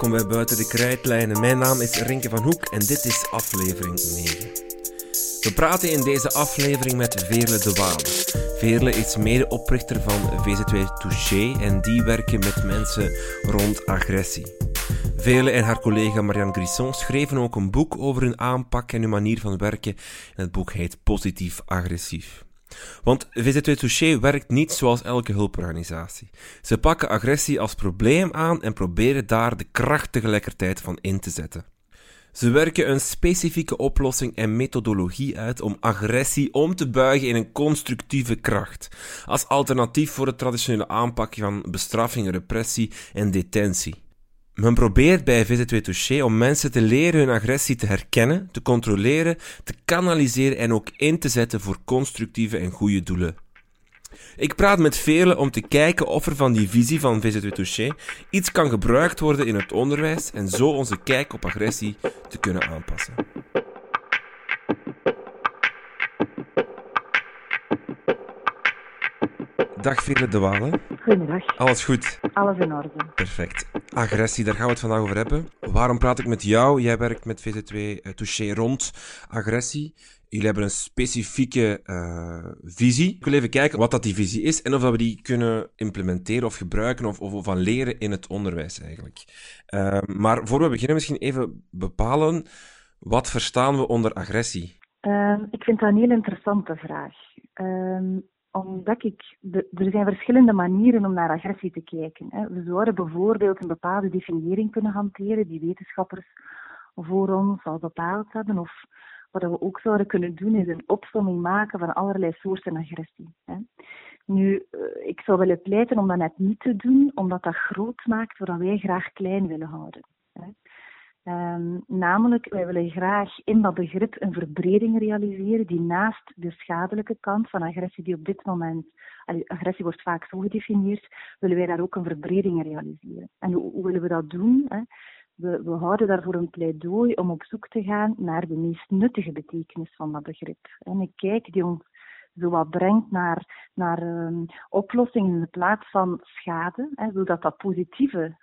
welkom bij Buiten de Krijtlijnen. Mijn naam is Rinke van Hoek en dit is aflevering 9. We praten in deze aflevering met Veerle de Waal. Veerle is medeoprichter van VZ2 Touché en die werken met mensen rond agressie. Veerle en haar collega Marianne Grisson schreven ook een boek over hun aanpak en hun manier van werken. En het boek heet Positief Agressief. Want VZ2 Touché werkt niet zoals elke hulporganisatie. Ze pakken agressie als probleem aan en proberen daar de kracht tegelijkertijd van in te zetten. Ze werken een specifieke oplossing en methodologie uit om agressie om te buigen in een constructieve kracht, als alternatief voor het traditionele aanpak van bestraffing, repressie en detentie. Men probeert bij VZ2 Touché om mensen te leren hun agressie te herkennen, te controleren, te kanaliseren en ook in te zetten voor constructieve en goede doelen. Ik praat met velen om te kijken of er van die visie van VZ2 Touché iets kan gebruikt worden in het onderwijs en zo onze kijk op agressie te kunnen aanpassen. Dag Veerle de Walen. Goedemiddag. Alles goed? Alles in orde. Perfect. Agressie, daar gaan we het vandaag over hebben. Waarom praat ik met jou? Jij werkt met VZ2 uh, Touché rond agressie. Jullie hebben een specifieke uh, visie. Ik wil even kijken wat dat die visie is en of dat we die kunnen implementeren of gebruiken of, of van leren in het onderwijs eigenlijk. Uh, maar voor we beginnen misschien even bepalen, wat verstaan we onder agressie? Uh, ik vind dat een heel interessante vraag. Ehm, omdat ik, er zijn verschillende manieren om naar agressie te kijken. Hè. We zouden bijvoorbeeld een bepaalde definiëring kunnen hanteren die wetenschappers voor ons al bepaald hebben. Of wat we ook zouden kunnen doen is een opsomming maken van allerlei soorten agressie. Hè. Nu, eh, ik zou willen pleiten om dat net niet te doen, omdat dat groot maakt wat wij graag klein willen houden. Hè. Um, namelijk, wij willen graag in dat begrip een verbreding realiseren die naast de schadelijke kant van agressie, die op dit moment, agressie wordt vaak zo gedefinieerd, willen wij daar ook een verbreding realiseren. En hoe, willen we dat doen? Hè? We, we, houden daarvoor een pleidooi om op zoek te gaan naar de meest nuttige betekenis van dat begrip. En een kijk die ons zo wat brengt naar, naar um, oplossingen in plaats van schade, hè, zodat dat positieve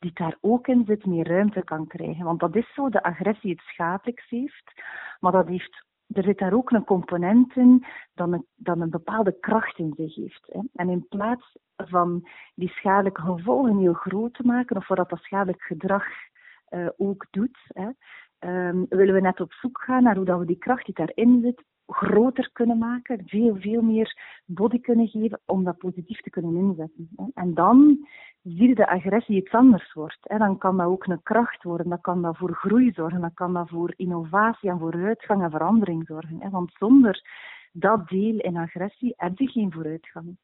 die daar ook in zit, meer ruimte kan krijgen. Want dat is zo, de agressie het schadelijks heeft, maar dat heeft, er zit daar ook een component in dat een, een bepaalde kracht in zich heeft. Hè. En in plaats van die schadelijke gevolgen heel groot te maken, of wat dat schadelijk gedrag uh, ook doet, hè, um, willen we net op zoek gaan naar hoe dat we die kracht die daarin zit groter kunnen maken, veel, veel meer body kunnen geven om dat positief te kunnen inzetten. En dan zie je de agressie iets anders wordt. Dan kan dat ook een kracht worden, dan kan dat voor groei zorgen, dan kan dat voor innovatie en vooruitgang en verandering zorgen. Want zonder dat deel in agressie heb je geen vooruitgang.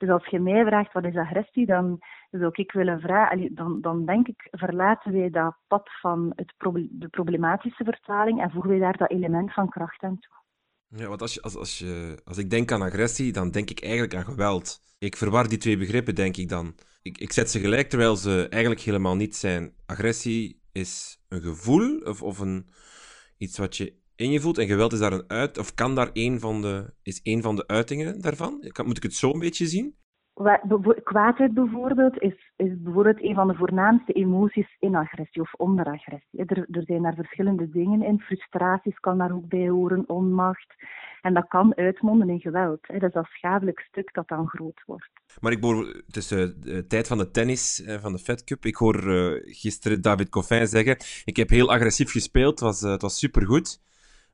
Dus als je mij vraagt wat is agressie, dan zou ik willen vragen, dan, dan denk ik, verlaten wij dat pad van het de problematische vertaling en voegen wij daar dat element van kracht aan toe. Ja, want als, je, als, als, je, als ik denk aan agressie, dan denk ik eigenlijk aan geweld. Ik verwar die twee begrippen, denk ik dan. Ik, ik zet ze gelijk terwijl ze eigenlijk helemaal niet zijn. Agressie is een gevoel of, of een, iets wat je in je voelt en geweld is daar een uit, of kan daar een van de, is een van de uitingen daarvan? Moet ik het zo een beetje zien? Kwaadheid bijvoorbeeld is, is bijvoorbeeld een van de voornaamste emoties in agressie of onder agressie. Er, er zijn daar verschillende dingen in. Frustraties kan daar ook bij horen, onmacht. En dat kan uitmonden in geweld. Dat is dat schadelijk stuk dat dan groot wordt. Maar ik hoor, het is uh, de tijd van de tennis, uh, van de Fed Cup. Ik hoor uh, gisteren David Coffin zeggen, ik heb heel agressief gespeeld, het was, het was supergoed.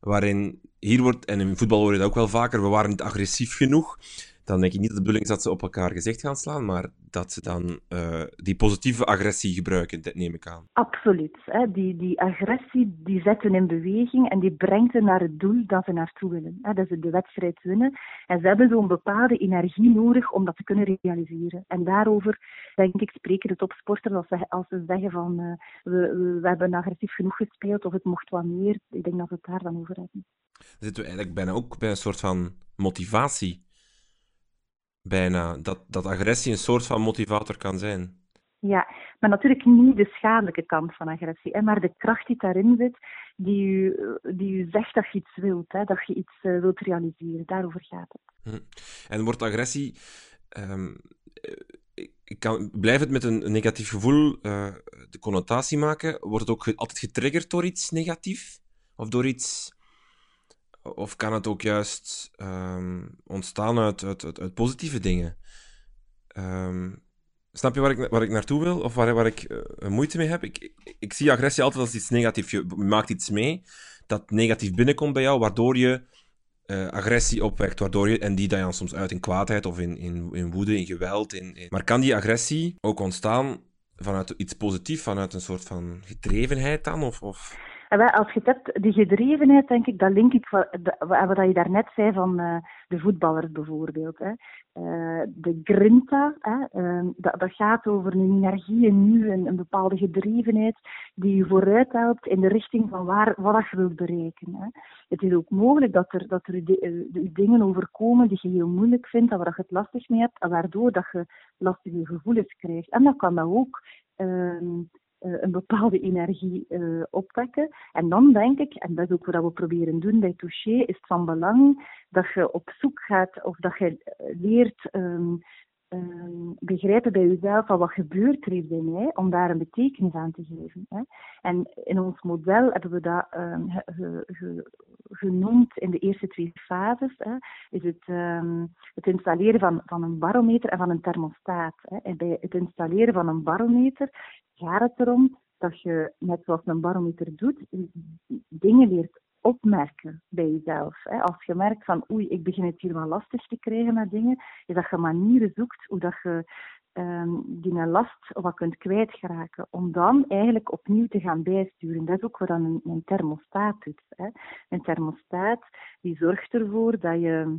Waarin hier wordt, en in voetbal hoor je dat ook wel vaker, we waren niet agressief genoeg dan denk ik niet dat de bedoeling is dat ze op elkaar gezicht gaan slaan, maar dat ze dan uh, die positieve agressie gebruiken, dat neem ik aan. Absoluut. Hè. Die, die agressie die zetten in beweging en die brengt ze naar het doel dat ze naartoe willen. Hè. Dat ze de wedstrijd winnen. En ze hebben zo'n bepaalde energie nodig om dat te kunnen realiseren. En daarover, denk ik, spreken de topsporters als ze, als ze zeggen van uh, we, we hebben agressief genoeg gespeeld of het mocht wat meer. Ik denk dat we het daar dan over hebben. Dan zitten we eigenlijk bijna ook bij een soort van motivatie bijna. Dat, dat agressie een soort van motivator kan zijn. Ja, maar natuurlijk niet de schadelijke kant van agressie, hè, maar de kracht die daarin zit, die u, die u zegt dat je iets wilt, hè, dat je iets uh, wilt realiseren. Daarover gaat het. Hm. En wordt agressie. Um, ik kan, blijf het met een negatief gevoel uh, de connotatie maken. Wordt het ook altijd getriggerd door iets negatief? Of door iets... Of kan het ook juist um, ontstaan uit, positieve dingen? Um, snap je waar ik, waar ik naartoe wil? Of waar, waar ik uh, moeite mee heb? Ik, ik, zie agressie altijd als iets negatiefs. Je maakt iets mee dat negatief binnenkomt bij jou, waardoor je uh, agressie opwekt, waardoor je, en die dan soms uit in kwaadheid of in, in, in woede, in geweld. Maar kan die agressie ook ontstaan vanuit iets positiefs, vanuit een soort van gedrevenheid dan? Of, of... als je het hebt, die gedrevenheid, denk ik, dat link ik wat, wat je daarnet zei van uh, de voetballers bijvoorbeeld. Hè. Uh, de grinta, hè, uh, dat, dat, gaat over een energie en nu, een, een, bepaalde gedrevenheid die je vooruit helpt in de richting van waar, wat je wilt bereiken. Hè. Het is ook mogelijk dat er, dat er de, de dingen overkomen die je heel moeilijk vindt, waar je het lastig mee hebt, en waardoor dat je lastige gevoelens krijgt. En dat kan dat ook ehm, een bepaalde energie uh, opwekken. En dan denk ik, en dat is ook wat we proberen doen bij Touché, is het van belang dat je op zoek gaat of dat je eh, leert um, um, begrijpen bij jezelf van wat gebeurt er hier bij mij, om daar een betekenis aan te geven. Hè. En in ons model hebben we dat ge, genoemd in de eerste twee fases. Hè, is het, het installeren van, van een barometer en van een thermostaat. Hè. En bij het installeren van een barometer gaat het erom dat je, net zoals een barometer doet, dingen leert opmerken bij jezelf. Als je merkt van oei, ik begin het hier wel lastig te krijgen met dingen, is dat je manieren zoekt hoe dat je um, die last wat kunt kwijtgeraken, om dan eigenlijk opnieuw te gaan bijsturen. Dat is ook wat een, een thermostaat doet. Hè. Een thermostaat die zorgt ervoor dat je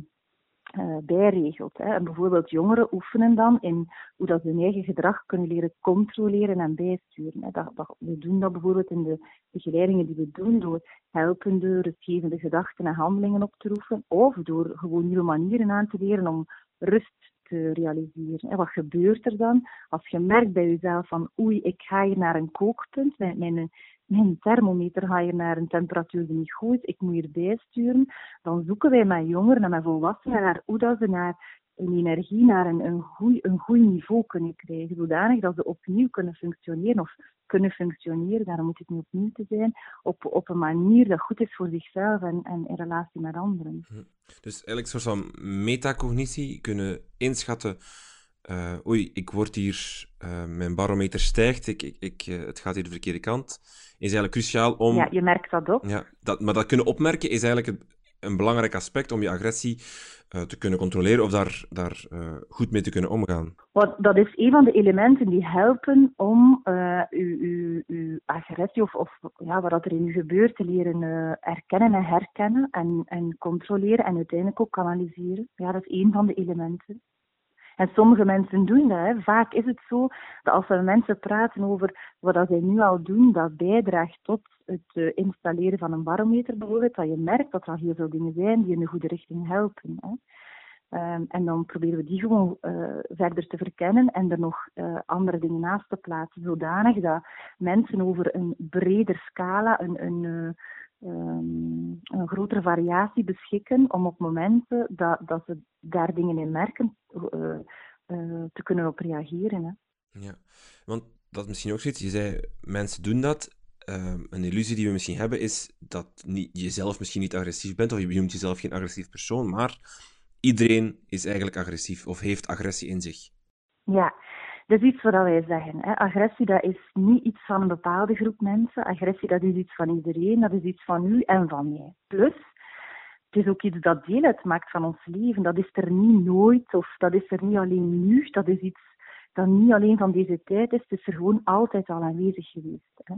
uh, bijregelt. Hè. En bijvoorbeeld jongeren oefenen dan in hoe dat hun eigen gedrag kunnen leren controleren en bijsturen. Hè. Dat, we doen dat bijvoorbeeld in de begeleidingen die we doen door helpende, rustgevende gedachten en handelingen op te roepen, of door gewoon nieuwe manieren aan te leren om rust te realiseren. En wat gebeurt er dan als je merkt bij jezelf van oei, ik ga hier naar een kookpunt, mijn, mijn, mijn thermometer ga hier naar een temperatuur die niet goed is, ik moet hierbij sturen, dan zoeken wij met jongeren en met volwassenen naar hoe dat ze naar een energie naar een, een, goed, een goed niveau kunnen krijgen, zodanig dat ze opnieuw kunnen functioneren of kunnen functioneren, daarom moet het niet opnieuw te zijn, op, op een manier dat goed is voor zichzelf en, en in relatie met anderen. Hm. Dus eigenlijk een soort van metacognitie kunnen inschatten uh, oei, ik word hier, uh, mijn barometer stijgt, ik, ik, ik, uh, het gaat hier de verkeerde kant, is eigenlijk cruciaal om... Ja, je merkt dat ook. Ja, dat, maar dat kunnen opmerken is eigenlijk een belangrijk aspect om je agressie uh, te kunnen controleren of daar, daar uh, goed mee te kunnen omgaan. Wat, dat is een van de elementen die helpen om uh, uw, uw, uw, agressie of, of ja, wat er in u gebeurt te leren erkennen en herkennen en, en controleren en uiteindelijk ook kanaliseren. Ja, dat is een van de elementen. En sommige mensen doen dat. Hè. Vaak is het zo dat als we mensen praten over wat zij nu al doen, dat bijdraagt tot het uh, installeren van een barometer bijvoorbeeld, dat je merkt dat er heel veel dingen zijn die in de goede richting helpen. Hè. Um, en dan proberen we die gewoon uh, verder te verkennen en er nog uh, andere dingen naast te plaatsen, zodanig dat mensen over een breder scala, een, een, um, een grotere variatie beschikken om op momenten dat, dat ze daar dingen in merken uh, uh, te kunnen op reageren. Hè. Ja, want dat is misschien ook zoiets. Je zei, mensen doen dat. Uh, een illusie die we misschien hebben is dat niet, je zelf misschien niet agressief bent, of je noemt jezelf geen agressief persoon, maar iedereen is eigenlijk agressief of heeft agressie in zich. Ja, dat is iets wat wij zeggen. Hè. Agressie dat is niet iets van een bepaalde groep mensen. Agressie dat is iets van iedereen, dat is iets van u en van mij. Plus, het is ook iets dat deel uitmaakt van ons leven. Dat is er niet nooit of dat is er niet alleen nu. Dat is iets dat niet alleen van deze tijd is. Het is er gewoon altijd al aanwezig geweest. Hè.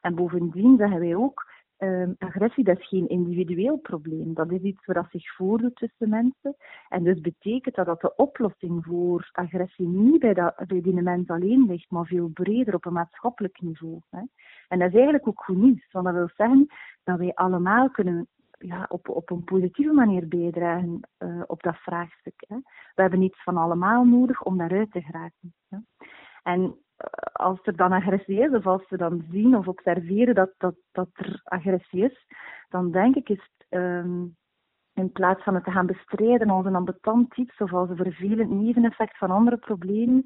En bovendien zeggen wij ook, uh, agressie dat is geen individueel probleem. Dat is iets wat zich voordoet tussen mensen. En dus betekent dat dat de oplossing voor agressie niet bij, dat, bij mens alleen ligt, maar veel breder op een maatschappelijk niveau. Hè. En dat is eigenlijk ook goed nieuws, want dat wil zeggen dat wij allemaal kunnen ja, op, op een positieve manier bijdragen uh, op dat vraagstuk. Hè. We hebben iets van allemaal nodig om daaruit te geraken. En als er dan agressie is, of als ze dan zien of observeren dat, dat, dat er agressie is, dan denk ik is um, in plaats van het te gaan bestrijden als een ambetant iets of als een vervelend neveneffect van andere problemen,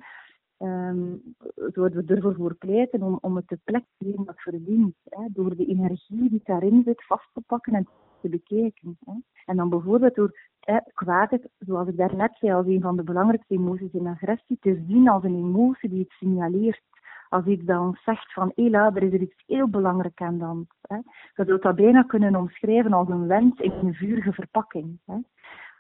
um, zouden we ervoor voor pleiten om, om het de plek te geven dat verdient. Hè, door de energie die daarin zit vast te pakken en te bekijken. Hè. En dan bijvoorbeeld door hè, kwaadheid, zoals ik daarnet zei, als een van de belangrijkste emoties in agressie, te zien als een emotie die het signaleert. Als iets dat ons zegt van, hé er is er iets heel belangrijk aan dan. Hè. Je zou dat bijna kunnen omschrijven als een wens in een vurige verpakking. Hè.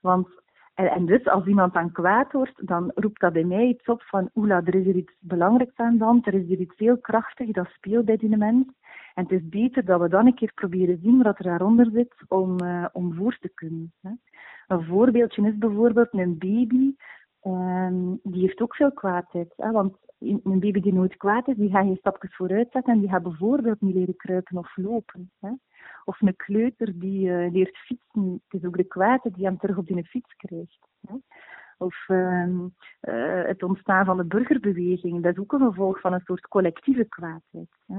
Want en, dus als iemand dan kwaad wordt, dan roept dat bij mij iets op van oela, er is er iets belangrijks aan de hand, er is er iets heel krachtigs dat speelt bij die mens. En het is beter dat we dan een keer proberen zien wat er daaronder zit om, uh, om voor te kunnen. Hè. Een voorbeeldje is bijvoorbeeld een baby, um, die heeft ook veel kwaadheid. Hè, want een baby die nooit kwaad is, die gaat geen stapjes vooruit zetten en die gaat bijvoorbeeld niet leren kruipen of lopen. Hè. Of een kleuter die uh, leert fietsen. Het is ook de kwaadheid die hem terug op die fiets krijgt. Hè. Of uh, uh, het ontstaan van de burgerbeweging, dat is ook een gevolg van een soort collectieve kwaadheid. Hè.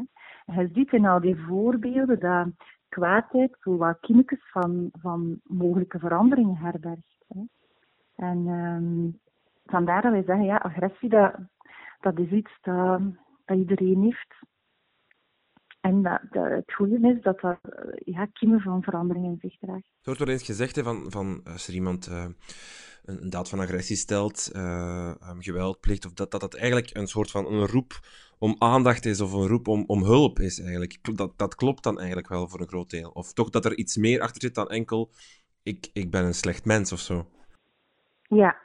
Je ziet in al die voorbeelden dat kwaadheid zo wat van, van mogelijke veranderingen herbergt. Hè. En um, vandaar dat wij zeggen, ja, agressie, dat, dat is iets dat, dat iedereen heeft. En dat, dat, het goede is dat dat ja, kiemen van verandering in zich draagt. Er wordt wel eens gezegd hè, van, van als er iemand uh, een, een, daad van agressie stelt, uh, um, geweld pleegt, of dat, dat dat eigenlijk een soort van een roep om aandacht is of een roep om, om hulp is eigenlijk. Dat, dat klopt dan eigenlijk wel voor een groot deel. Of toch dat er iets meer achter zit dan enkel ik, ik ben een slecht mens of zo. Ja,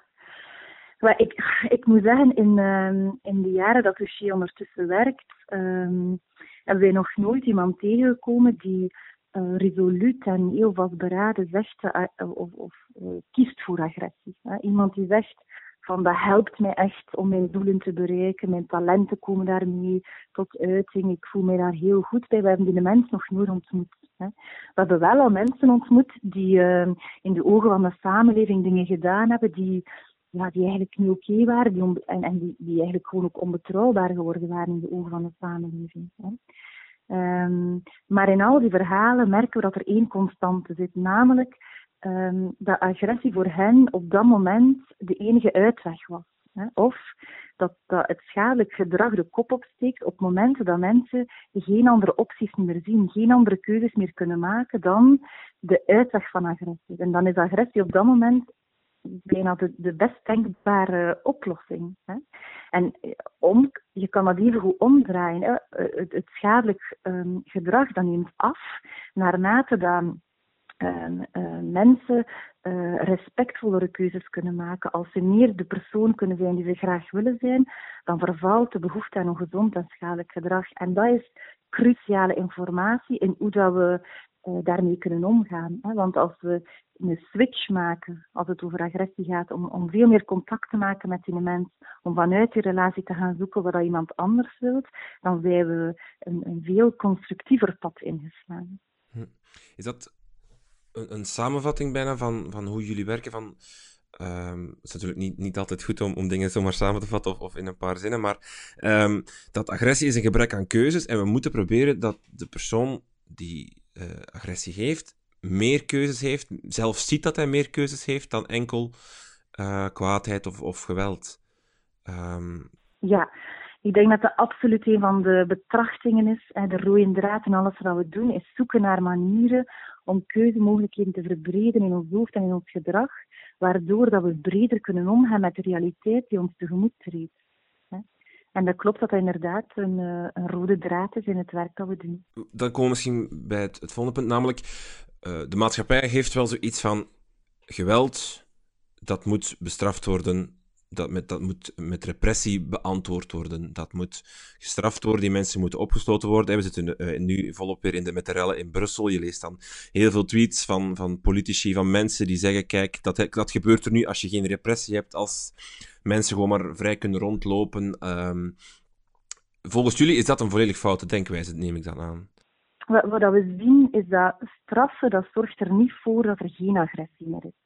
maar ik, ik moet zeggen, in, um, in de jaren dat Lucie ondertussen werkt, um, hebben wij nog nooit iemand tegengekomen die uh, resoluut en heel vastberaden zegt uh, of, of uh, kiest voor agressie. Iemand die zegt van dat helpt mij echt om mijn doelen te bereiken, mijn talenten komen daarmee tot uiting, ik voel mij daar heel goed bij. We hebben die mensen nog nooit ontmoet. Hè. We hebben wel al mensen ontmoet die ehm, in de ogen van de samenleving dingen gedaan hebben die ja, die eigenlijk niet oké waren die en, en die, die eigenlijk gewoon ook onbetrouwbaar geworden waren in de ogen van de samenleving. Hè. Um, maar in al die verhalen merken we dat er één constante zit, namelijk um, dat agressie voor hen op dat moment de enige uitweg was. Hè. Of dat, dat het schadelijk gedrag de kop opsteekt op momenten dat mensen geen andere opties meer zien, geen andere keuzes meer kunnen maken dan de uitweg van agressie. En dan is agressie op dat moment bijna de, de best denkbare oplossing. Hè. En eh, om, je kan dat even goed omdraaien. Hè. Eh, het, schadelijk um, gedrag dat neemt af naarmate dat um, uh, mensen respectvollere keuzes kunnen maken. Als ze meer de persoon kunnen zijn die ze graag willen zijn, dan vervalt de behoefte aan een gezond en schadelijk gedrag. En dat is cruciale informatie in hoe dat we daarmee kunnen omgaan. Hè? Want als we een switch maken, als het over agressie gaat, om, om veel meer contact te maken met die mens, om vanuit die relatie te gaan zoeken wat iemand anders wilt, dan zijn we een, een veel constructiever pad ingeslagen. Hm. Is dat een, een, samenvatting bijna van, van hoe jullie werken? Van, um, het is natuurlijk niet, niet altijd goed om, om dingen zomaar samen te vatten of, of in een paar zinnen, maar um, dat agressie is een gebrek aan keuzes en we moeten proberen dat de persoon die uh, agressie heeft, meer keuzes heeft, zelf ziet dat hij meer keuzes heeft dan enkel uh, kwaadheid of, of geweld. Um... Ja, ik denk dat dat absoluut een van de betrachtingen is. De rode draad en alles wat we doen, is zoeken naar manieren om keuzemogelijkheden te verbreden in ons hoofd en in ons gedrag, waardoor dat we breder kunnen omgaan met de realiteit die ons tegemoet treedt. En dat klopt dat dat inderdaad een, eh, een, rode draad is in het werk dat we doen. Dan komen we misschien bij het, volgende punt, namelijk uh, de maatschappij heeft wel zoiets van geweld, dat moet bestraft worden, dat, met, dat moet met repressie beantwoord worden, dat moet gestraft worden, die mensen moeten opgesloten worden. We zitten uh, nu volop weer in de, met de rellen in Brussel. Je leest dan heel veel tweets van, van politici, van mensen die zeggen, kijk, dat, dat gebeurt er nu als je geen repressie hebt, als mensen gewoon maar vrij kunnen rondlopen. Um, volgens jullie is dat een volledig foute denkwijze, neem ik dan aan. Wat we zien is dat straffen, dat zorgt er niet voor dat er geen agressie meer is.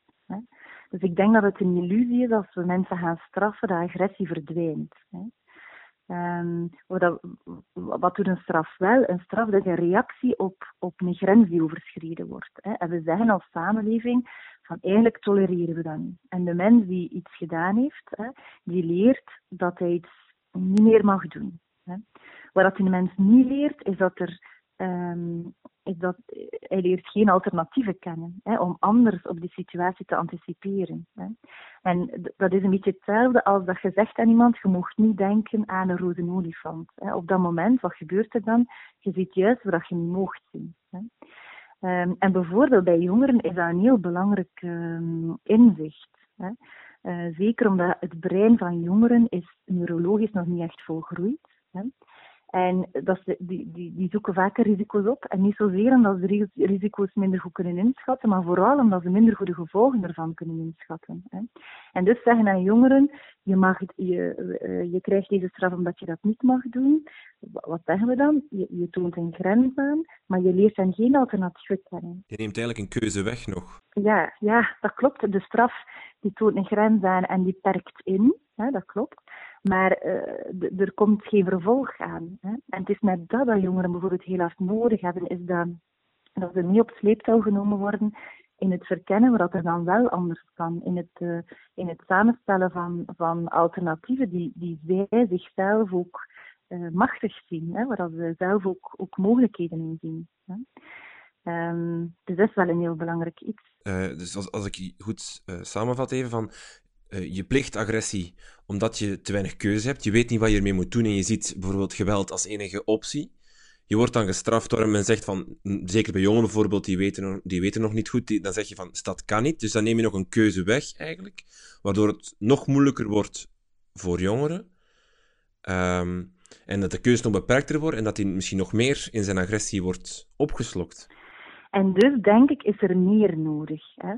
Dus ik denk dat het een illusie is als we mensen gaan straffen, dat agressie verdwijnt. Hè. Um, wat, wat, doet een straf wel? Een straf is een reactie op, op een grens die overschreden wordt. Hè. En we zeggen als samenleving van eigenlijk tolereren we dat niet. En de mens die iets gedaan heeft, hè, die leert dat hij iets niet meer mag doen. Hè. Wat die mens niet leert, is dat er ehm, is dat hij leert geen alternatieven kennen hè, om anders op die situatie te anticiperen. Hè. En dat is een beetje hetzelfde als dat je zegt aan iemand, je mocht niet denken aan een rode olifant. Hè. Op dat moment, wat gebeurt er dan? Je ziet juist wat je niet mocht zien. Hè. Um, en bijvoorbeeld bij jongeren is dat een heel belangrijk um, inzicht. Hè. Uh, zeker omdat het brein van jongeren is neurologisch nog niet echt volgroeid. Hè. En dat ze, die, die, die zoeken vaker risico's op. En niet zozeer omdat ze risico's minder goed kunnen inschatten, maar vooral omdat ze minder goede gevolgen ervan kunnen inschatten. Hè. En dus zeggen aan jongeren, je, mag, je, uh, je krijgt deze straf omdat je dat niet mag doen. Wat zeggen we dan? Je, je toont een grens aan, maar je leert hen geen alternatief kennen. Je neemt eigenlijk een keuze weg nog. Ja, ja, dat klopt. De straf die toont een grens aan en die perkt in. Hè, dat klopt. Maar uh, er komt geen vervolg aan. Hè. En het is net dat dat jongeren bijvoorbeeld heel hard nodig hebben, is dat, dat ze niet op sleeptouw genomen worden in het verkennen wat er dan wel anders kan. In het, uh, in het samenstellen van, van alternatieven die, die zij zichzelf ook uh, machtig zien, hè, waar ze zelf ook, ook mogelijkheden in zien. Hè. Um, dus dat is wel een heel belangrijk iets. dus als, als ik goed samenvat even van uh, je plicht agressie omdat je te weinig keuze hebt. Je weet niet wat je ermee moet doen en je ziet bijvoorbeeld geweld als enige optie. Je wordt dan gestraft door men zegt van, zeker bij jongeren bijvoorbeeld, die weten, die weten nog niet goed, die, dan zeg je van, dat kan niet. Dus dan neem je nog een keuze weg eigenlijk, waardoor het nog moeilijker wordt voor jongeren. Um, en dat de keuze nog beperkter wordt en dat hij misschien nog meer in zijn agressie wordt opgeslokt. En dus denk ik is er meer nodig. Hè?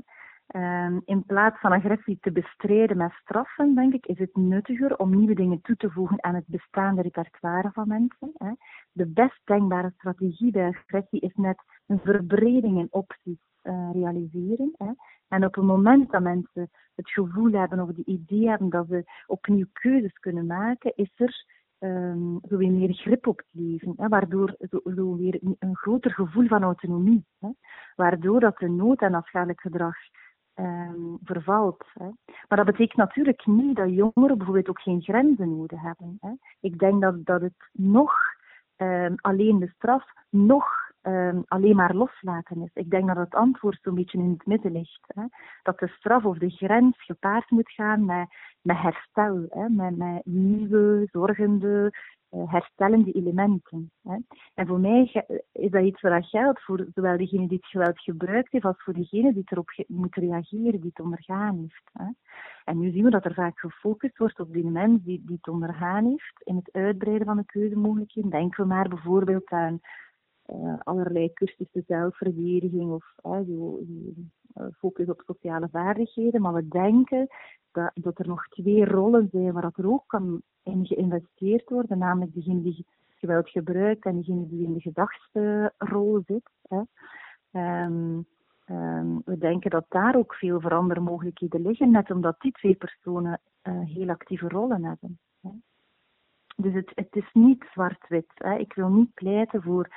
Um, in plaats van agressie te bestrijden met straffen, denk ik, is het nuttiger om nieuwe dingen toe te voegen aan het bestaande repertoire van mensen. Hè. De best denkbare strategie bij agressie is net een verbreding in opties uh, realiseren. Hè. En op het moment dat mensen het gevoel hebben of het idee hebben dat ze opnieuw keuzes kunnen maken, is er um, weer meer grip op het leven, hè, waardoor zo, weer een groter gevoel van autonomie, hè, waardoor dat de nood aan afschuwelijk gedrag um, vervalt. Hè. Maar dat betekent natuurlijk niet dat jongeren bijvoorbeeld ook geen grenzen nodig hebben. Hè. Ik denk dat, dat het nog um, alleen de straf, nog um, alleen maar loslaten is. Ik denk dat het antwoord zo'n beetje in het midden ligt. Hè. Dat de straf of de grens gepaard moet gaan met, met herstel, hè. Met, met nieuwe, zorgende, herstellende elementen. Hè. En voor mij is dat iets wat geldt voor zowel degene die het geweld gebruikt heeft, als voor degene die erop moet reageren, die het ondergaan heeft. Hè. En nu zien we dat er vaak gefocust wordt op die mens die, die het ondergaan heeft in het uitbreiden van de keuzemogelijkheden. Denken we maar bijvoorbeeld aan uh, allerlei cursussen zelfverdediging of focus op sociale vaardigheden. Maar we denken dat, dat er nog twee rollen zijn waar er ook kan in geïnvesteerd worden, namelijk degene die geweld gebruikt en degene die in de gedachtsrol zit. Hè. Um, um, we denken dat daar ook veel verandermogelijkheden liggen, net omdat die twee personen uh, heel actieve rollen hebben. Hè. Dus het, het is niet zwart-wit. Ik wil niet pleiten voor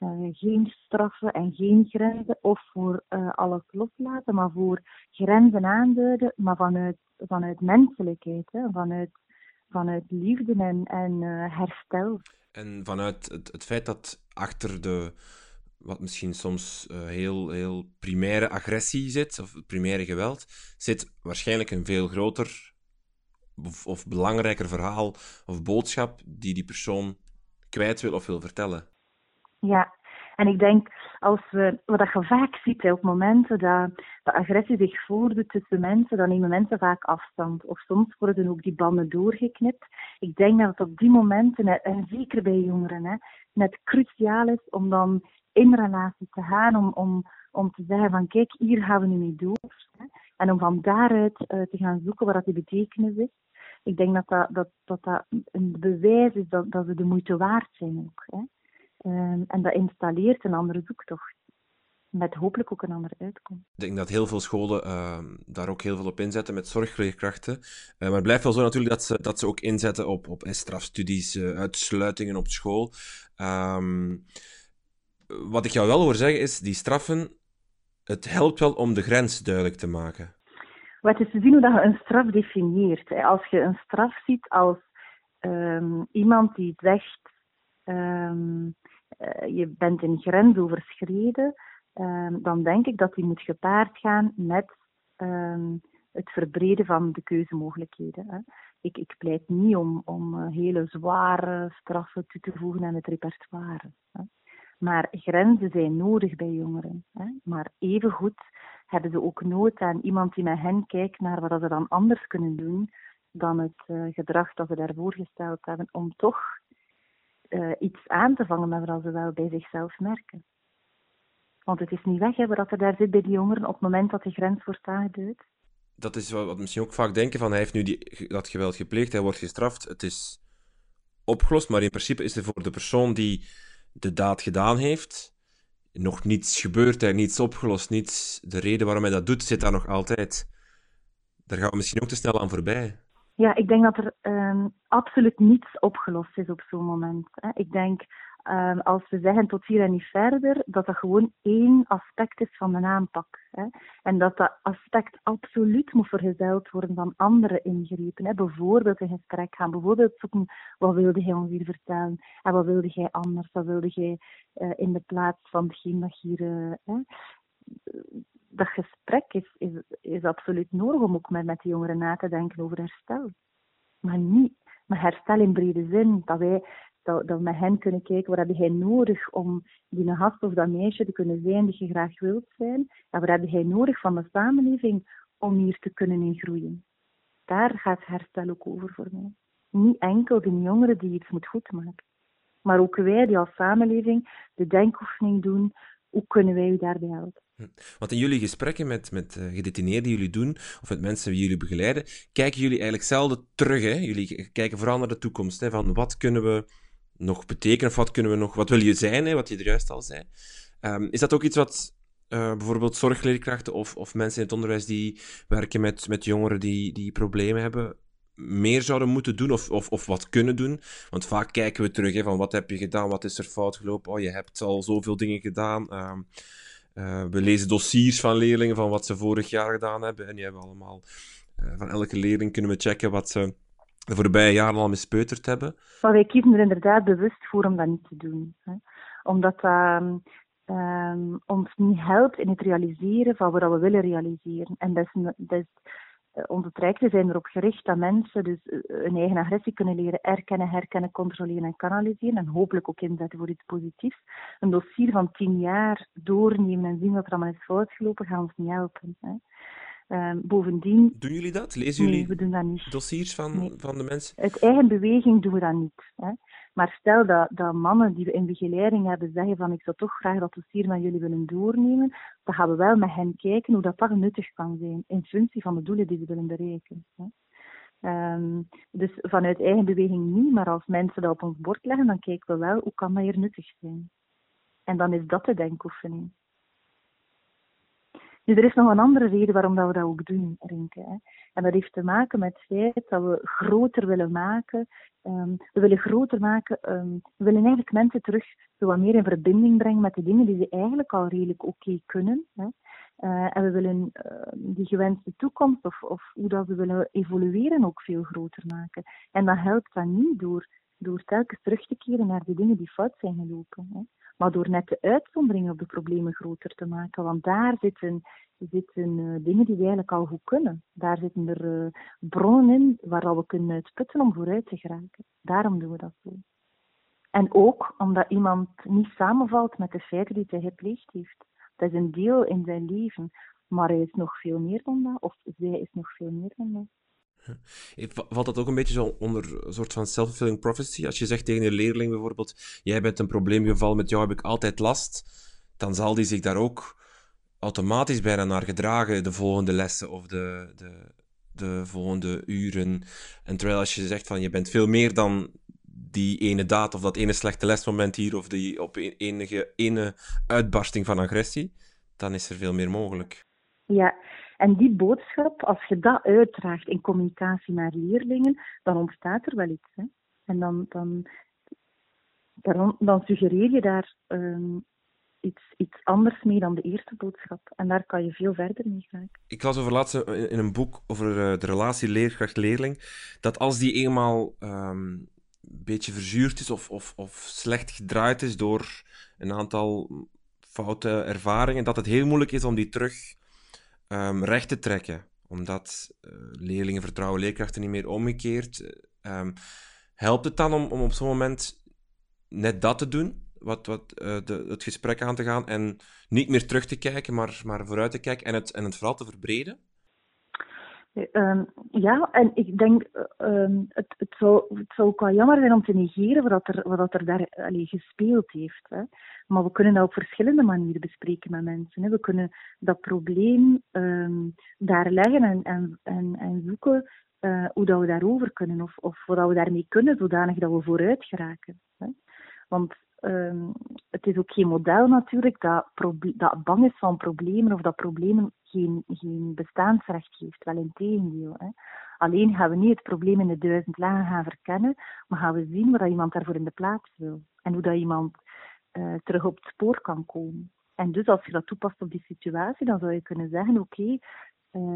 uh, geen straffen en geen grenzen of voor uh, alles loslaten, maar voor grenzen aanduiden, maar vanuit, vanuit menselijkheid, vanuit, vanuit liefde en, en uh, herstel. En vanuit het, het feit dat achter de, wat misschien soms heel, heel primaire agressie zit, of primaire geweld, zit waarschijnlijk een veel groter of belangrijker verhaal of boodschap die die persoon kwijt wil of wil vertellen. Ja, en ik denk, als we, wat je vaak ziet op momenten dat de agressie zich voordoet tussen mensen, dan nemen mensen vaak afstand. Of soms worden ook die banden doorgeknipt. Ik denk dat het op die momenten, en zeker bij jongeren, hè, net cruciaal is om dan in relatie te gaan, om, om, om te zeggen van kijk, hier gaan we nu mee door. Hè, en om van daaruit uh, te gaan zoeken wat dat die betekenis is. Ik denk dat dat, dat, dat, dat een bewijs is dat, dat ze de moeite waard zijn ook. Hè. Um, en dat installeert een andere zoektocht. Met hopelijk ook een andere uitkomst. Ik denk dat heel veel scholen uh, daar ook heel veel op inzetten met zorgleerkrachten. Uh, maar het blijft wel zo natuurlijk dat ze, dat ze ook inzetten op, op strafstudies, uh, uitsluitingen op school. Um, wat ik jou wel hoor zeggen is, die straffen, het helpt wel om de grens duidelijk te maken. Wat is te zien hoe dat je een straf definieert. Als je een straf ziet als ehm, iemand die zegt, um, je bent een grens overschreden, um, dan denk ik dat die moet gepaard gaan met het verbreden van de keuzemogelijkheden. Ik, ik pleit niet om, om eh, hele zware straffen toe te voegen aan het repertoire. Maar grenzen zijn nodig bij jongeren. Maar evengoed hebben ze ook nood aan iemand die met hen kijkt naar wat ze dan anders kunnen doen dan het uh, gedrag dat ze daarvoor gesteld hebben, om toch uh, iets aan te vangen met wat ze wel bij zichzelf merken. Want het is niet weg hè, wat er daar zit bij die jongeren op het moment dat de grens wordt aangeduid dat is wat, we misschien ook vaak denken van hij heeft nu die, dat geweld gepleegd, hij wordt gestraft, het is opgelost, maar in principe is er voor de persoon die de daad gedaan heeft nog niets gebeurd, er niets opgelost, niets. De reden waarom hij dat doet zit daar nog altijd. Daar gaan we misschien ook te snel aan voorbij. Ja, ik denk dat er um, absoluut niets opgelost is op zo'n moment. Hè. Ik denk Um, als we zeggen tot hier en niet verder, dat dat gewoon één aspect is van de aanpak. Hè. En dat dat aspect absoluut moet vergezeld worden van andere ingrepen. Hè. Bijvoorbeeld in gesprek gaan, bijvoorbeeld zoeken wat wilde jij ons hier vertellen en wat wilde jij anders, wat wilde jij uh, in de plaats van hetgeen dat hier. Uh, hè. Dat gesprek is, is, is absoluut nodig om ook met, met de jongeren na te denken over herstel. Maar niet maar herstel in brede zin. Dat wij dat, met hen kunnen kijken, wat heb jij nodig om die gast of dat meisje te kunnen zijn die je graag wilt zijn? En wat heb jij nodig van de samenleving om hier te kunnen in groeien? Daar gaat herstel ook over voor mij. Niet enkel de jongeren die iets moet goedmaken, maar ook wij die als samenleving de denkoefening doen, hoe kunnen wij u daarbij helpen? Hm. Want in jullie gesprekken met, met uh, gedetineerden die jullie doen, of met mensen die jullie begeleiden, kijken jullie eigenlijk zelden terug. Hè? Jullie kijken vooral naar de toekomst. Hè? Van wat kunnen we nog betekenen? Of wat kunnen we nog, wat wil je zijn, hè, wat je er juist al zei? Um, is dat ook iets wat uh, bijvoorbeeld zorgleerkrachten of, of mensen in het onderwijs die werken met, met jongeren die, die problemen hebben, meer zouden moeten doen of, of, of wat kunnen doen? Want vaak kijken we terug hè, van wat heb je gedaan, wat is er fout gelopen, oh je hebt al zoveel dingen gedaan. Uh, uh, we lezen dossiers van leerlingen van wat ze vorig jaar gedaan hebben en die hebben allemaal, uh, van elke leerling kunnen we checken wat ze de voorbije jaren al mispeuterd hebben? Maar wij kiezen er inderdaad bewust voor om dat niet te doen. Hè. Omdat dat um, ons niet helpt in het realiseren van wat we willen realiseren. En dat is, dat is, eh, onze trajecten zijn erop gericht dat mensen dus eh, hun eigen agressie kunnen leren erkennen, herkennen, controleren en kanaliseren. En hopelijk ook inzetten voor iets positiefs. Een dossier van tien jaar doornemen en zien wat er allemaal is fout gelopen, gaat ons niet helpen. Hè. Uh, bovendien... Doen jullie dat? Lezen jullie nee, we doen dat niet. dossiers van, van de mensen? Uit eigen beweging doen we dat niet. Hè. Maar stel dat, dat mannen die we in begeleiding hebben zeggen van ik zou toch graag dat dossier met jullie willen doornemen, dan gaan we wel met hen kijken hoe dat, dat nuttig kan zijn in functie van de doelen die ze willen bereiken. Hè. Um, dus vanuit eigen beweging niet, maar als mensen dat op ons bord leggen, dan kijken we wel hoe kan dat hier nuttig zijn. En dan is dat de denkoefening. Nu, er is nog een andere reden waarom dat we dat ook doen, Rinke. Hè. En dat heeft te maken met het feit dat we groter willen maken. Um, we willen groter maken. Um, we willen eigenlijk mensen terug zo wat meer in verbinding brengen met de dingen die ze eigenlijk al redelijk oké kunnen. Hè. Uh, en we willen uh, die gewenste toekomst of, of hoe dat we willen evolueren ook veel groter maken. En dat helpt dan niet door, door telkens terug te keren naar de dingen die fout zijn gelopen. Hè maar door net de uitzonderingen op de problemen groter te maken. Want daar zitten, zitten uh, dingen die we eigenlijk al goed kunnen. Daar zitten er uh, bronnen in waar we kunnen uitputten om vooruit te geraken. Daarom doen we dat zo. En ook omdat iemand niet samenvalt met de feiten die hij gepleegd heeft. Dat is een deel in zijn leven. Maar hij is nog veel meer dan dat, of zij is nog veel meer dan dat. Valt dat ook een beetje zo onder een soort van self-fulfilling prophecy? Als je zegt tegen een leerling bijvoorbeeld, jij bent een probleemgeval, met jou heb ik altijd last, dan zal die zich daar ook automatisch bijna naar gedragen de volgende lessen of de, de, de volgende uren. En terwijl als je zegt van je bent veel meer dan die ene daad of dat ene slechte lesmoment hier of die op e-, enige ene uitbarsting van agressie, dan is er veel meer mogelijk. Ja, en die boodschap, als je dat uitdraagt in communicatie naar leerlingen, dan ontstaat er wel iets. Hè? En dan, dan, dan, dan suggereer je daar um, iets, iets anders mee dan de eerste boodschap. En daar kan je veel verder mee gaan. Ik las over laatst in een boek over de relatie leerkracht-leerling, dat als die eenmaal um, een beetje verzuurd is of, of, of slecht gedraaid is door een aantal foute ervaringen, dat het heel moeilijk is om die terug um, recht te trekken. Omdat uh, leerlingen vertrouwen leerkrachten niet meer omgekeerd. Um, helpt het dan om, om op zo'n moment net dat te doen? Wat, wat, uh, de, het gesprek aan te gaan en niet meer terug te kijken, maar, maar vooruit te kijken en het, en het vooral te verbreden? Um, ja, en ik denk, um, het, het, zou, het zou ook wel jammer zijn om te negeren wat er, wat er daar allee, gespeeld heeft. Hè. Maar we kunnen dat op verschillende manieren bespreken met mensen. Hè. We kunnen dat probleem um, daar leggen en, en, en, en zoeken uh, hoe dat we daarover kunnen of, of wat we daarmee kunnen, zodanig dat we vooruit geraken. Hè. Want um, het is ook geen model natuurlijk dat, dat bang is van problemen of dat problemen geen, geen bestaansrecht heeft. Wel in tegendeel. Hè. Alleen gaan we niet het probleem in de duizend lagen gaan verkennen, maar gaan we zien wat iemand daarvoor in de plaats wil. En hoe dat iemand uh, terug op het spoor kan komen. En dus als je dat toepast op die situatie, dan zou je kunnen zeggen, oké, uh,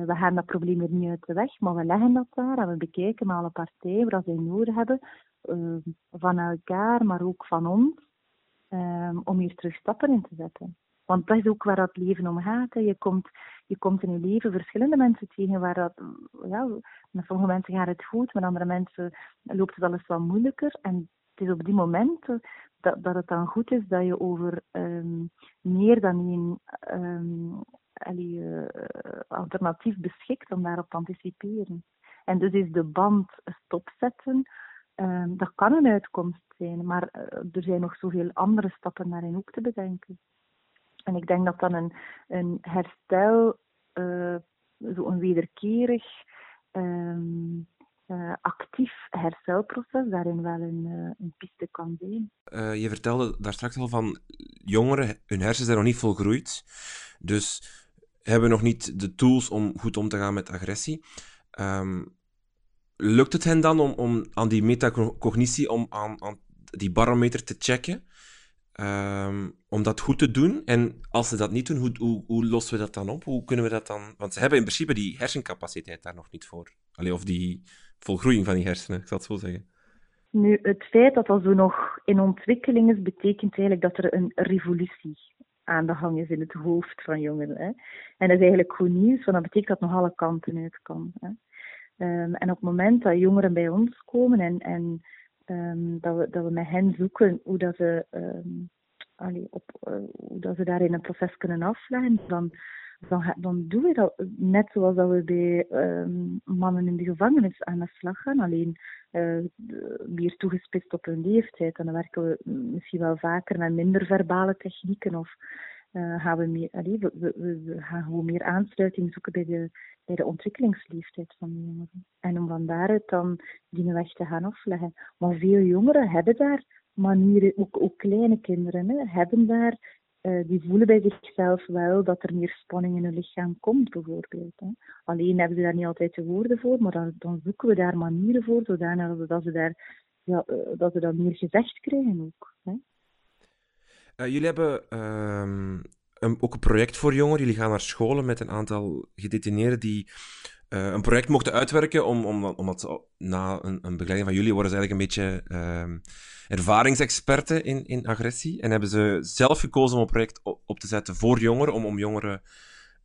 we gaan dat probleem er niet uit de weg, maar we leggen dat daar en we bekijken met alle partijen wat zij nodig hebben, uh, van elkaar, maar ook van ons, um, om hier terug stappen in te zetten. Want dat is ook waar dat leven om gaat. Hè. Je, komt, je komt in je leven verschillende mensen tegen waar dat, ja, met sommige mensen gaat het goed, met andere mensen loopt het eens wat moeilijker. En het is op die momenten dat, dat het dan goed is dat je over um, meer dan één allee, uh, alternatief beschikt om daarop te anticiperen. En dus is de band stopzetten, um, dat kan een uitkomst zijn, maar uh, er zijn nog zoveel andere stappen daarin ook te bedenken. En ik denk dat dan een, een herstel, uh, zo wederkerig, um, uh, actief herstelproces daarin wel een, een piste kan zijn. Je vertelde daar straks al van jongeren, hun hersens zijn nog niet volgroeid, dus hebben nog niet de tools om goed om te gaan met agressie. Um, lukt het hen dan om, om aan die metacognitie, om aan, aan die barometer te checken? Um, om dat goed te doen. En als ze dat niet doen, hoe, hoe, hoe, lossen we dat dan op? Hoe kunnen we dat dan... Want ze hebben in principe die hersencapaciteit daar nog niet voor. Allee, of die volgroeiing van die hersenen, ik zal het zo zeggen. Nu, het feit dat dat zo nog in ontwikkeling is, betekent eigenlijk dat er een revolutie aan de gang is in het hoofd van jongeren. Hè. En dat is eigenlijk goed nieuws, want dat betekent dat nog alle kanten uit kan. Hè. Um, en op het moment dat jongeren bij ons komen en, en um, dat, we, dat we met hen zoeken hoe dat ze, um, allee, op, uh, hoe dat ze daarin een proces kunnen afleggen, dan, dan, doen we dat net zoals dat we bij mannen in de gevangenis aan de slag gaan. Alleen uh, meer toegespitst op hun leeftijd. En dan werken we misschien wel vaker met minder verbale technieken of uh, gaan we, meer, allee, we, gaan gewoon meer aansluiting zoeken bij de, bij de ontwikkelingsleeftijd van de jongeren. En om van daaruit dan die weg te gaan afleggen. Maar veel jongeren hebben daar manieren, ook, kleine kinderen, hè, hebben daar, uh, die voelen bij zichzelf wel dat er meer spanning in hun lichaam komt, bijvoorbeeld. Hè. Alleen hebben ze daar niet altijd de woorden voor, maar dan, dan zoeken we daar manieren voor, zodanig dat ze daar ja, uh, dat ze dat meer gezegd krijgen ook. Hè. Uh, jullie hebben ehm, ook een project voor jongeren. Jullie gaan naar scholen met een aantal gedetineerden die uh, een project mochten uitwerken. Om, om, omdat na een, een, begeleiding van jullie worden ze eigenlijk een beetje uh, ervaringsexperten in, in agressie. En hebben ze zelf gekozen om een project op, te zetten voor jongeren, om, om jongeren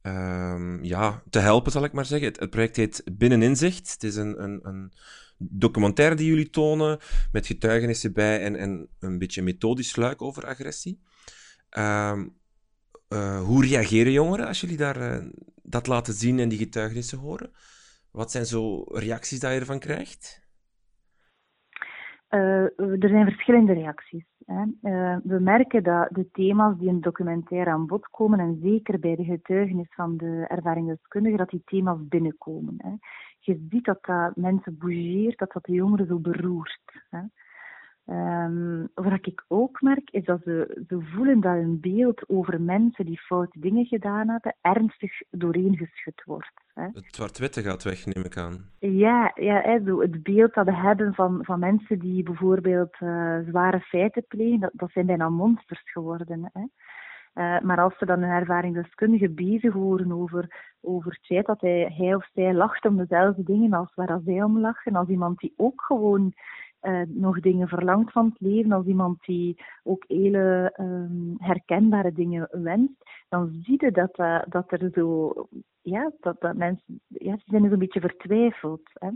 uh, ja, te helpen, zal ik maar zeggen. Het, het project heet Binneninzicht. Het is een, een, een, documentaire die jullie tonen, met getuigenissen bij en, en een beetje methodisch luik over agressie. Um, uh, hoe reageren jongeren als jullie daar, uh, dat laten zien en die getuigenissen horen? Wat zijn zo reacties die je ervan krijgt? Uh, er zijn verschillende reacties. Hè. we merken dat de thema's die in het documentaire aan bod komen, en zeker bij de getuigenis van de ervaringsdeskundigen, dat die thema's binnenkomen. Je ziet dat dat mensen bougeert, dat dat de jongeren zo beroert. Um, wat ik ook merk, is dat ze, voelen dat een beeld over mensen die foute dingen gedaan hebben, ernstig doorheen geschud wordt. Hè. Het zwart-witte gaat weg, neem ik aan. Ja, ja het beeld dat we hebben van, van mensen die bijvoorbeeld uh, zware feiten plegen, dat, dat zijn bijna monsters geworden. Hè. Uh, maar als ze dan een ervaringsdeskundige bezig horen over, over het feit dat hij, hij of zij lacht om dezelfde dingen als waar zij om lachen, als iemand die ook gewoon uh, nog dingen verlangt van het leven, als iemand die ook hele um, herkenbare dingen wenst, dan zie je dat, uh, dat er zo, ja, dat, dat mensen, ja, ze zijn een beetje vertwijfeld. Hè.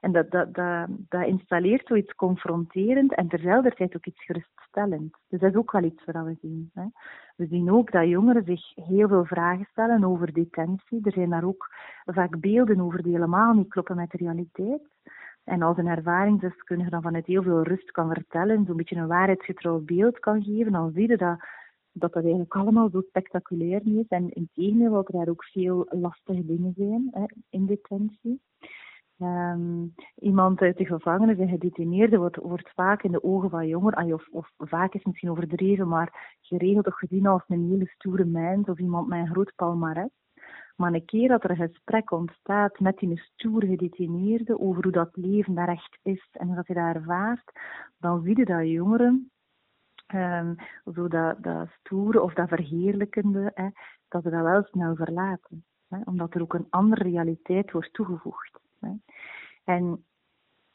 En dat, dat, dat, dat installeert zoiets confronterend en terzelfdertijd ook iets geruststellend. Dus dat is ook wel iets wat we zien. Hè. We zien ook dat jongeren zich heel veel vragen stellen over detentie. Er zijn daar ook vaak beelden over die helemaal niet kloppen met de realiteit. En als een ervaringsdeskundige dan vanuit heel veel rust kan vertellen, zo'n beetje een waarheidsgetrouw beeld kan geven, dan zie je dat dat, dat eigenlijk allemaal zo spectaculair niet is. En in tegendeel, daar ook veel lastige dingen zijn hè, in detentie. Um, iemand uit de gevangenis, een gedetineerde, wordt, vaak in de ogen van jongeren, of, of vaak is misschien overdreven, maar geregeld toch gezien als een hele stoere mens of iemand met een groot palmares. Maar een keer dat er een gesprek ontstaat met die stoere gedetineerde over hoe dat leven daar echt is en hoe dat je dat ervaart, dan zie je dat jongeren, um, zo dat, dat stoere of dat verheerlijkende, hè, dat ze dat wel snel verlaten. Hè, omdat er ook een andere realiteit wordt toegevoegd. Hè. En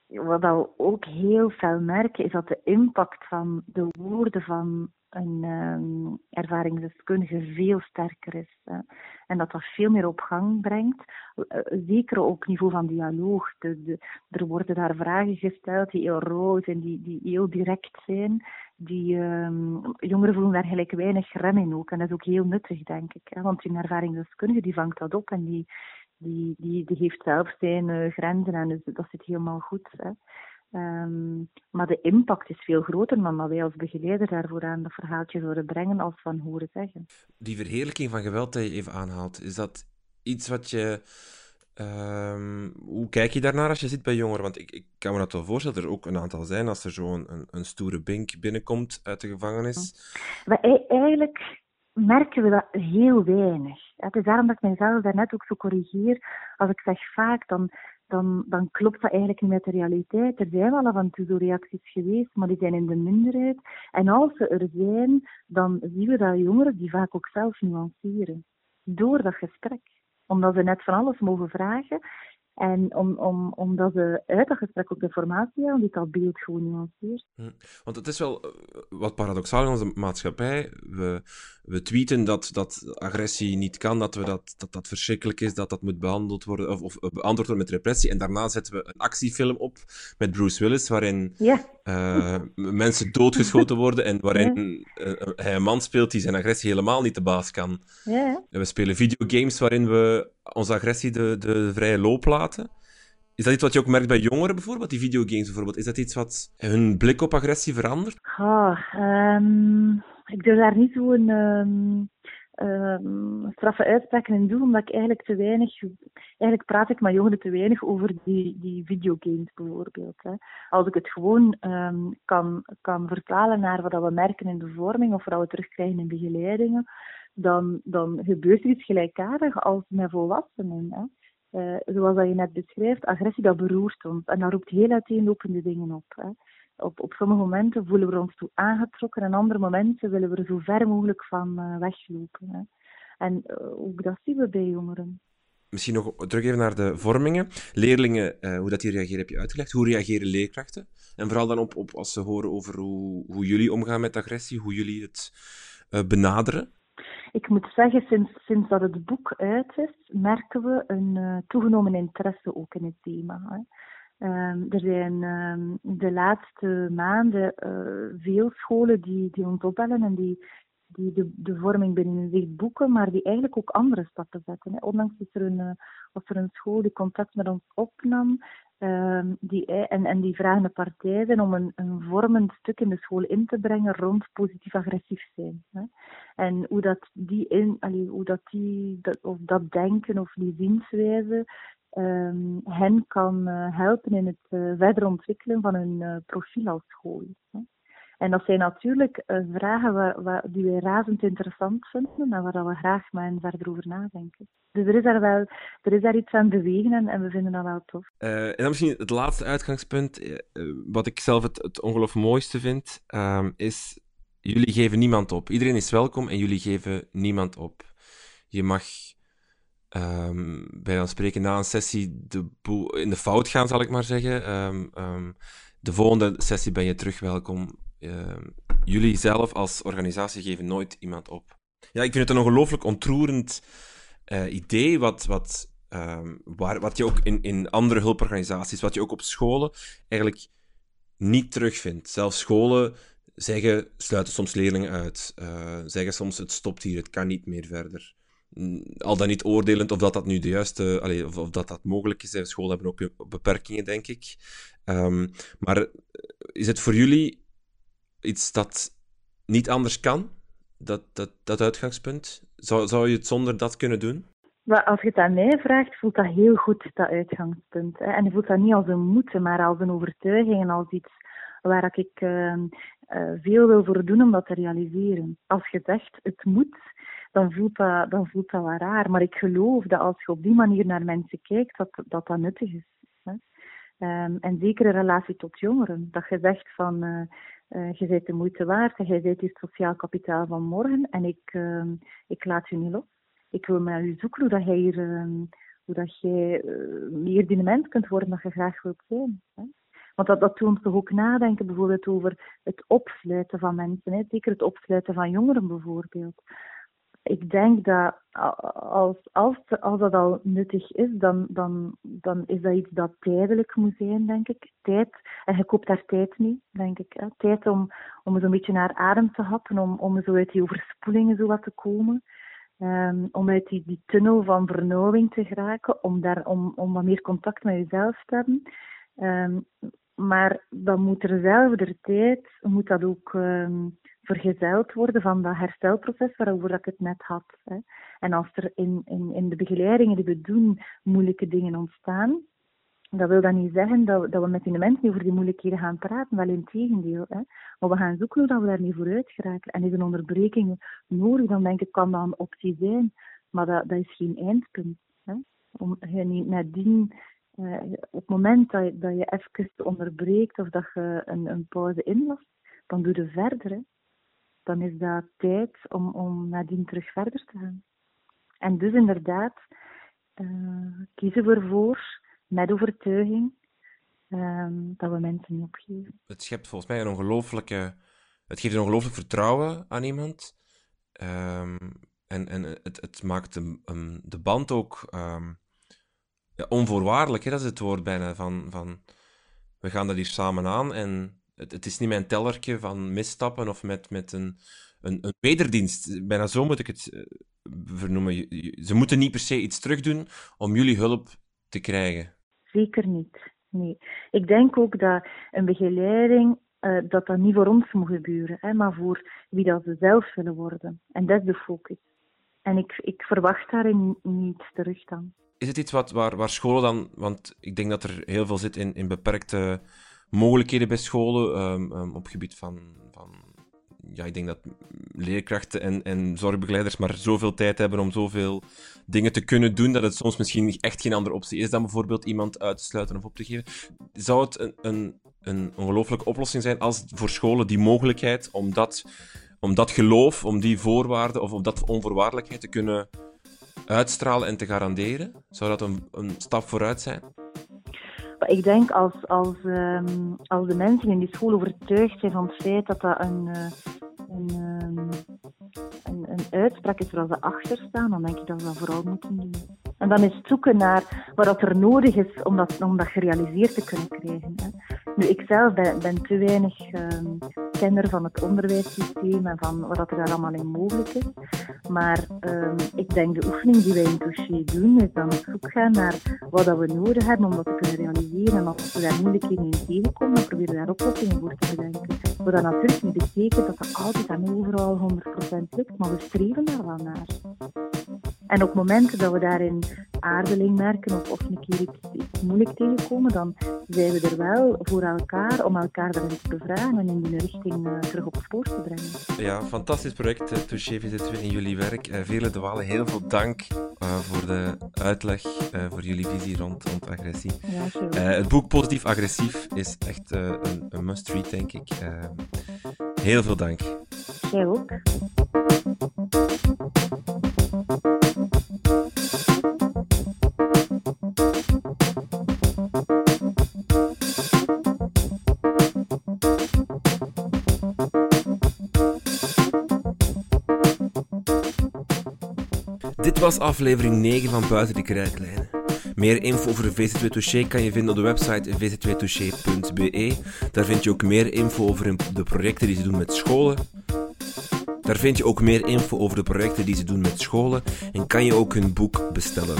wat we ook heel veel merken, is dat de impact van de woorden van een um, ervaringsdeskundige veel sterker is. Hè. En dat dat veel meer op gang brengt. Uh, zeker ook niveau van dialoog. De, er worden daar vragen gesteld die heel rauw zijn, die, die heel direct zijn. Die, um, jongeren voelen daar gelijk weinig rem in ook. En dat is ook heel nuttig, denk ik. Hè. Want een ervaringsdeskundige die vangt dat op en die, die, die, die geeft zelf zijn grenzen. En dus dat zit helemaal goed. Hè. Um, maar de impact is veel groter dan dat wij als begeleider daarvoor aan dat verhaaltje zouden brengen als van horen zeggen. Die verheerlijking van geweld die je even aanhaalt, is dat iets wat je... Um, hoe kijk je daarnaar als je zit bij jongeren? Want ik, ik kan me dat wel voorstellen dat er ook een aantal zijn als er zo'n een, een, stoere bink binnenkomt uit de gevangenis. Maar eigenlijk merken we dat heel weinig. Het is daarom dat ik mezelf daarnet ook zo corrigeer. Als ik zeg vaak, dan dan, dan klopt dat eigenlijk niet met de realiteit. Er zijn wel af en toe reacties geweest, maar die zijn in de minderheid. En als ze er zijn, dan zien we dat jongeren die vaak ook zelf nuanceren. Door dat gesprek. Omdat ze net van alles mogen vragen. En om, om, omdat ze uit dat gesprek ook informatie hebben, die dat beeld gewoon nuanceert. Hm. Want het is wel eh, wat paradoxaal in onze maatschappij. We, we tweeten dat, dat agressie niet kan, dat, we dat, dat dat verschrikkelijk is, dat dat moet behandeld worden of, of beantwoord worden met repressie. En daarna zetten we een actiefilm op met Bruce Willis, waarin ja. uh, mensen doodgeschoten worden en waarin ja. uh, hij een man speelt die zijn agressie helemaal niet de baas kan. Ja. En we spelen videogames waarin we onze agressie de, de vrije loop laten. Is dat iets wat je ook merkt bij jongeren bijvoorbeeld, die videogames bijvoorbeeld? Is dat iets wat hun blik op agressie verandert? Um, ik durf daar niet zo'n um, um, straffe uitspraken in doen, omdat ik eigenlijk te weinig... Eigenlijk praat ik met jongeren te weinig over die, die videogames bijvoorbeeld. Als ik het gewoon kan, kan vertalen naar wat we merken in de vorming of wat we terugkrijgen in begeleidingen, dan, dan gebeurt er iets gelijkaardig als met volwassenen. Hè. Uh, zoals dat je net beschrijft, agressie dat beroert ons en dat roept heel uiteenlopende dingen op. Hè. Op, op sommige momenten voelen we ons toe aangetrokken en andere momenten willen we er zo ver mogelijk van uh, weglopen. Hè. En uh, ook dat zien we bij jongeren. Misschien nog terug even naar de vormingen. Leerlingen, hoe dat die reageren heb je uitgelegd. Hoe reageren leerkrachten? En vooral dan op, op als ze horen over hoe, hoe jullie omgaan met agressie, hoe jullie het benaderen. Ik moet zeggen, sinds, sinds dat het boek uit is, merken we een uh, toegenomen interesse ook in het thema. Hè. Um, er zijn um, de laatste maanden uh, veel scholen die, die ons opbellen en die, die de, de vorming binnen zich boeken, maar die eigenlijk ook andere stappen zetten. Hè. Ondanks is er een, uh, was er een school die contact met ons opnam, um, die, en, en die vragen de partij zijn om een, een vormend stuk in de school in te brengen rond positief-agressief zijn. Hè. En hoe dat die, in, hoe dat, die dat, of dat denken of die zienswijze um, hen kan uh, helpen in het uh, verder ontwikkelen van hun uh, profiel als school. Hè. En dat zijn natuurlijk vragen waar, waar, die wij razend interessant vinden en waar we graag met hen verder over nadenken. Dus er is daar wel er is daar iets aan bewegen en, we vinden dat wel tof. en dan misschien het laatste uitgangspunt, wat ik zelf het, het ongeloof mooiste vind, um, is jullie geven niemand op. Iedereen is welkom en jullie geven niemand op. Je mag um, bij dan spreken na een sessie de in de fout gaan, zal ik maar zeggen. Um, de volgende sessie ben je terug welkom. Jullie zelf als organisatie geven nooit iemand op. Ja, ik vind het een ongelooflijk ontroerend uh, idee, wat, wat, waar, wat je ook in, in andere hulporganisaties, wat je ook op scholen eigenlijk niet terugvindt. Zelfs scholen zeggen, sluiten soms leerlingen uit. Uh, zeggen soms, het stopt hier, het kan niet meer verder. Mm, al dan niet oordelend of dat dat nu de juiste, of, dat dat mogelijk is. Scholen hebben ook beperkingen, denk ik. Um, maar eh, is het voor jullie iets dat niet anders kan? Dat, dat, dat uitgangspunt? Zou, zou je het zonder dat kunnen doen? Maar als je het aan mij vraagt, voelt dat heel goed, dat uitgangspunt. Hè? En je voelt dat niet als een moeten, maar als een overtuiging en als iets waar ik uh, veel wil voor doen om dat te realiseren. Als je zegt, het moet, dan voelt, dat, dan voelt dat wel raar. Maar ik geloof dat als je op die manier naar mensen kijkt, dat dat, dat nuttig is. Hè? Um, en zeker in relatie tot jongeren. Dat je zegt van, uh, uh, je bent de moeite waard en jij bent het sociaal kapitaal van morgen en ik, uh, ik laat je niet los. Ik wil met u zoeken hoe dat jij ehm, hoe dat jij meer die mens kunt worden dat je graag wilt zijn. Hè? Want dat, dat doet ons toch ook nadenken bijvoorbeeld over het opsluiten van mensen. Hè? Zeker het opsluiten van jongeren bijvoorbeeld. Ik denk dat als, als, als dat al nuttig is, dan, dan, dan is dat iets dat tijdelijk moet zijn, denk ik. Tijd, en je koopt daar tijd mee, denk ik. Tijd om, om zo'n beetje naar adem te happen, om, om zo uit die overspoelingen zo wat te komen. Um, om uit die, die tunnel van vernauwing te geraken, om, daar, om, om wat meer contact met jezelf te hebben. Um, maar dan moet er zelf de tijd, moet dat ook um, vergezeld worden van dat herstelproces waarover ik het net had. Hè. En als er in, in, in de begeleidingen die we doen moeilijke dingen ontstaan, dat wil dan niet zeggen dat, dat we met die mensen over die moeilijkheden gaan praten, wel in tegendeel. Hè. Maar we gaan zoeken hoe dat we daar niet vooruit geraken. En is een onderbreking nodig, dan denk ik, kan dat een optie zijn. Maar dat, dat is geen eindpunt. Hè. Om je niet nadien uh, op het moment dat je, dat je even onderbreekt of dat je een, een pauze inlast, dan doe je verder. Hè. Dan is dat tijd om, om nadien terug verder te gaan. En dus inderdaad, uh, kiezen we ervoor, met overtuiging, uh, dat we mensen niet opgeven. Het schept volgens mij een ongelooflijke... Het geeft een ongelooflijk vertrouwen aan iemand. Um, en en het, het maakt de, de band ook... Ja, onvoorwaardelijk, hè, dat is het woord bijna. Van, van, we gaan dat hier samen aan en het, het is niet mijn tellertje van misstappen of met, met een, een, een wederdienst. Bijna zo moet ik het uh, vernoemen. Ze moeten niet per se iets terugdoen om jullie hulp te krijgen. Zeker niet. Nee. Ik denk ook dat een begeleiding uh, dat dat niet voor ons moet gebeuren, hè, maar voor wie dat ze zelf willen worden. En dat is de focus. En ik, ik verwacht daarin niets terug dan is het iets wat, waar, waar scholen dan... Want ik denk dat er heel veel zit in, in beperkte mogelijkheden bij scholen um, op gebied van, van... Ja, ik denk dat leerkrachten en, en zorgbegeleiders maar zoveel tijd hebben om zoveel dingen te kunnen doen, dat het soms misschien echt geen andere optie is dan bijvoorbeeld iemand uit te sluiten of op te geven. Zou het een, een, een ongelooflijke oplossing zijn als voor scholen die mogelijkheid om dat, om dat geloof, om die voorwaarden of om dat onvoorwaardelijkheid te kunnen uitstralen en te garanderen? Zou dat een, een stap vooruit zijn? Ik denk als, als, um, als de mensen in die school overtuigd zijn van het feit dat dat een, uh, een, um, een, een, uitspraak is waar ze achter staan, dan denk ik dat we dat vooral moeten doen. En dan is zoeken naar wat er nodig is om dat, om dat gerealiseerd te kunnen krijgen. Hè. Nu, ik zelf ben, ben te weinig um, kenner van het onderwijssysteem en van wat er daar allemaal in mogelijk is. Maar um, ik denk de oefening die wij in het dossier doen, is dan op zoek gaan naar wat dat we nodig hebben om dat te kunnen realiseren. En als we daar moeilijkheden in tegenkomen, dan proberen we daar oplossingen voor te bedenken. Wat dat natuurlijk niet betekent dat dat altijd en overal 100% lukt, maar we streven daar wel naar. En op momenten dat we daarin aardeling merken of, of een keer iets, iets, moeilijk tegenkomen, dan zijn we er wel voor elkaar om elkaar daarin te bevragen en in die richting uh, terug op spoor te brengen. Ja, fantastisch project, uh, Touché VZ2 in jullie werk. Uh, Vele de Walen, heel veel dank voor de uitleg, voor jullie visie rond, rond agressie. Ja, het boek Positief Agressief is echt een, een must-read, denk ik. heel veel dank. Ook. Dit was aflevering 9 van Buiten de Krijtlijnen. Meer info over de VC2 Touché kan je vinden op de website vc2touché.be. Daar vind je ook meer info over de projecten die ze doen met scholen. Daar vind je ook meer info over de projecten die ze doen met scholen en kan je ook hun boek bestellen.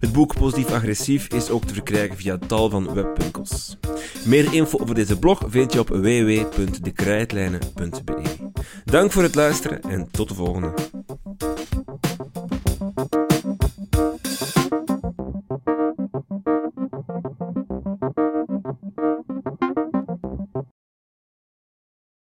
Het boek Positief Agressief is ook te verkrijgen via tal van webwinkels. Meer info over deze blog vind je op www.dekrijtlijnen.be. Dank voor het luisteren en tot de volgende.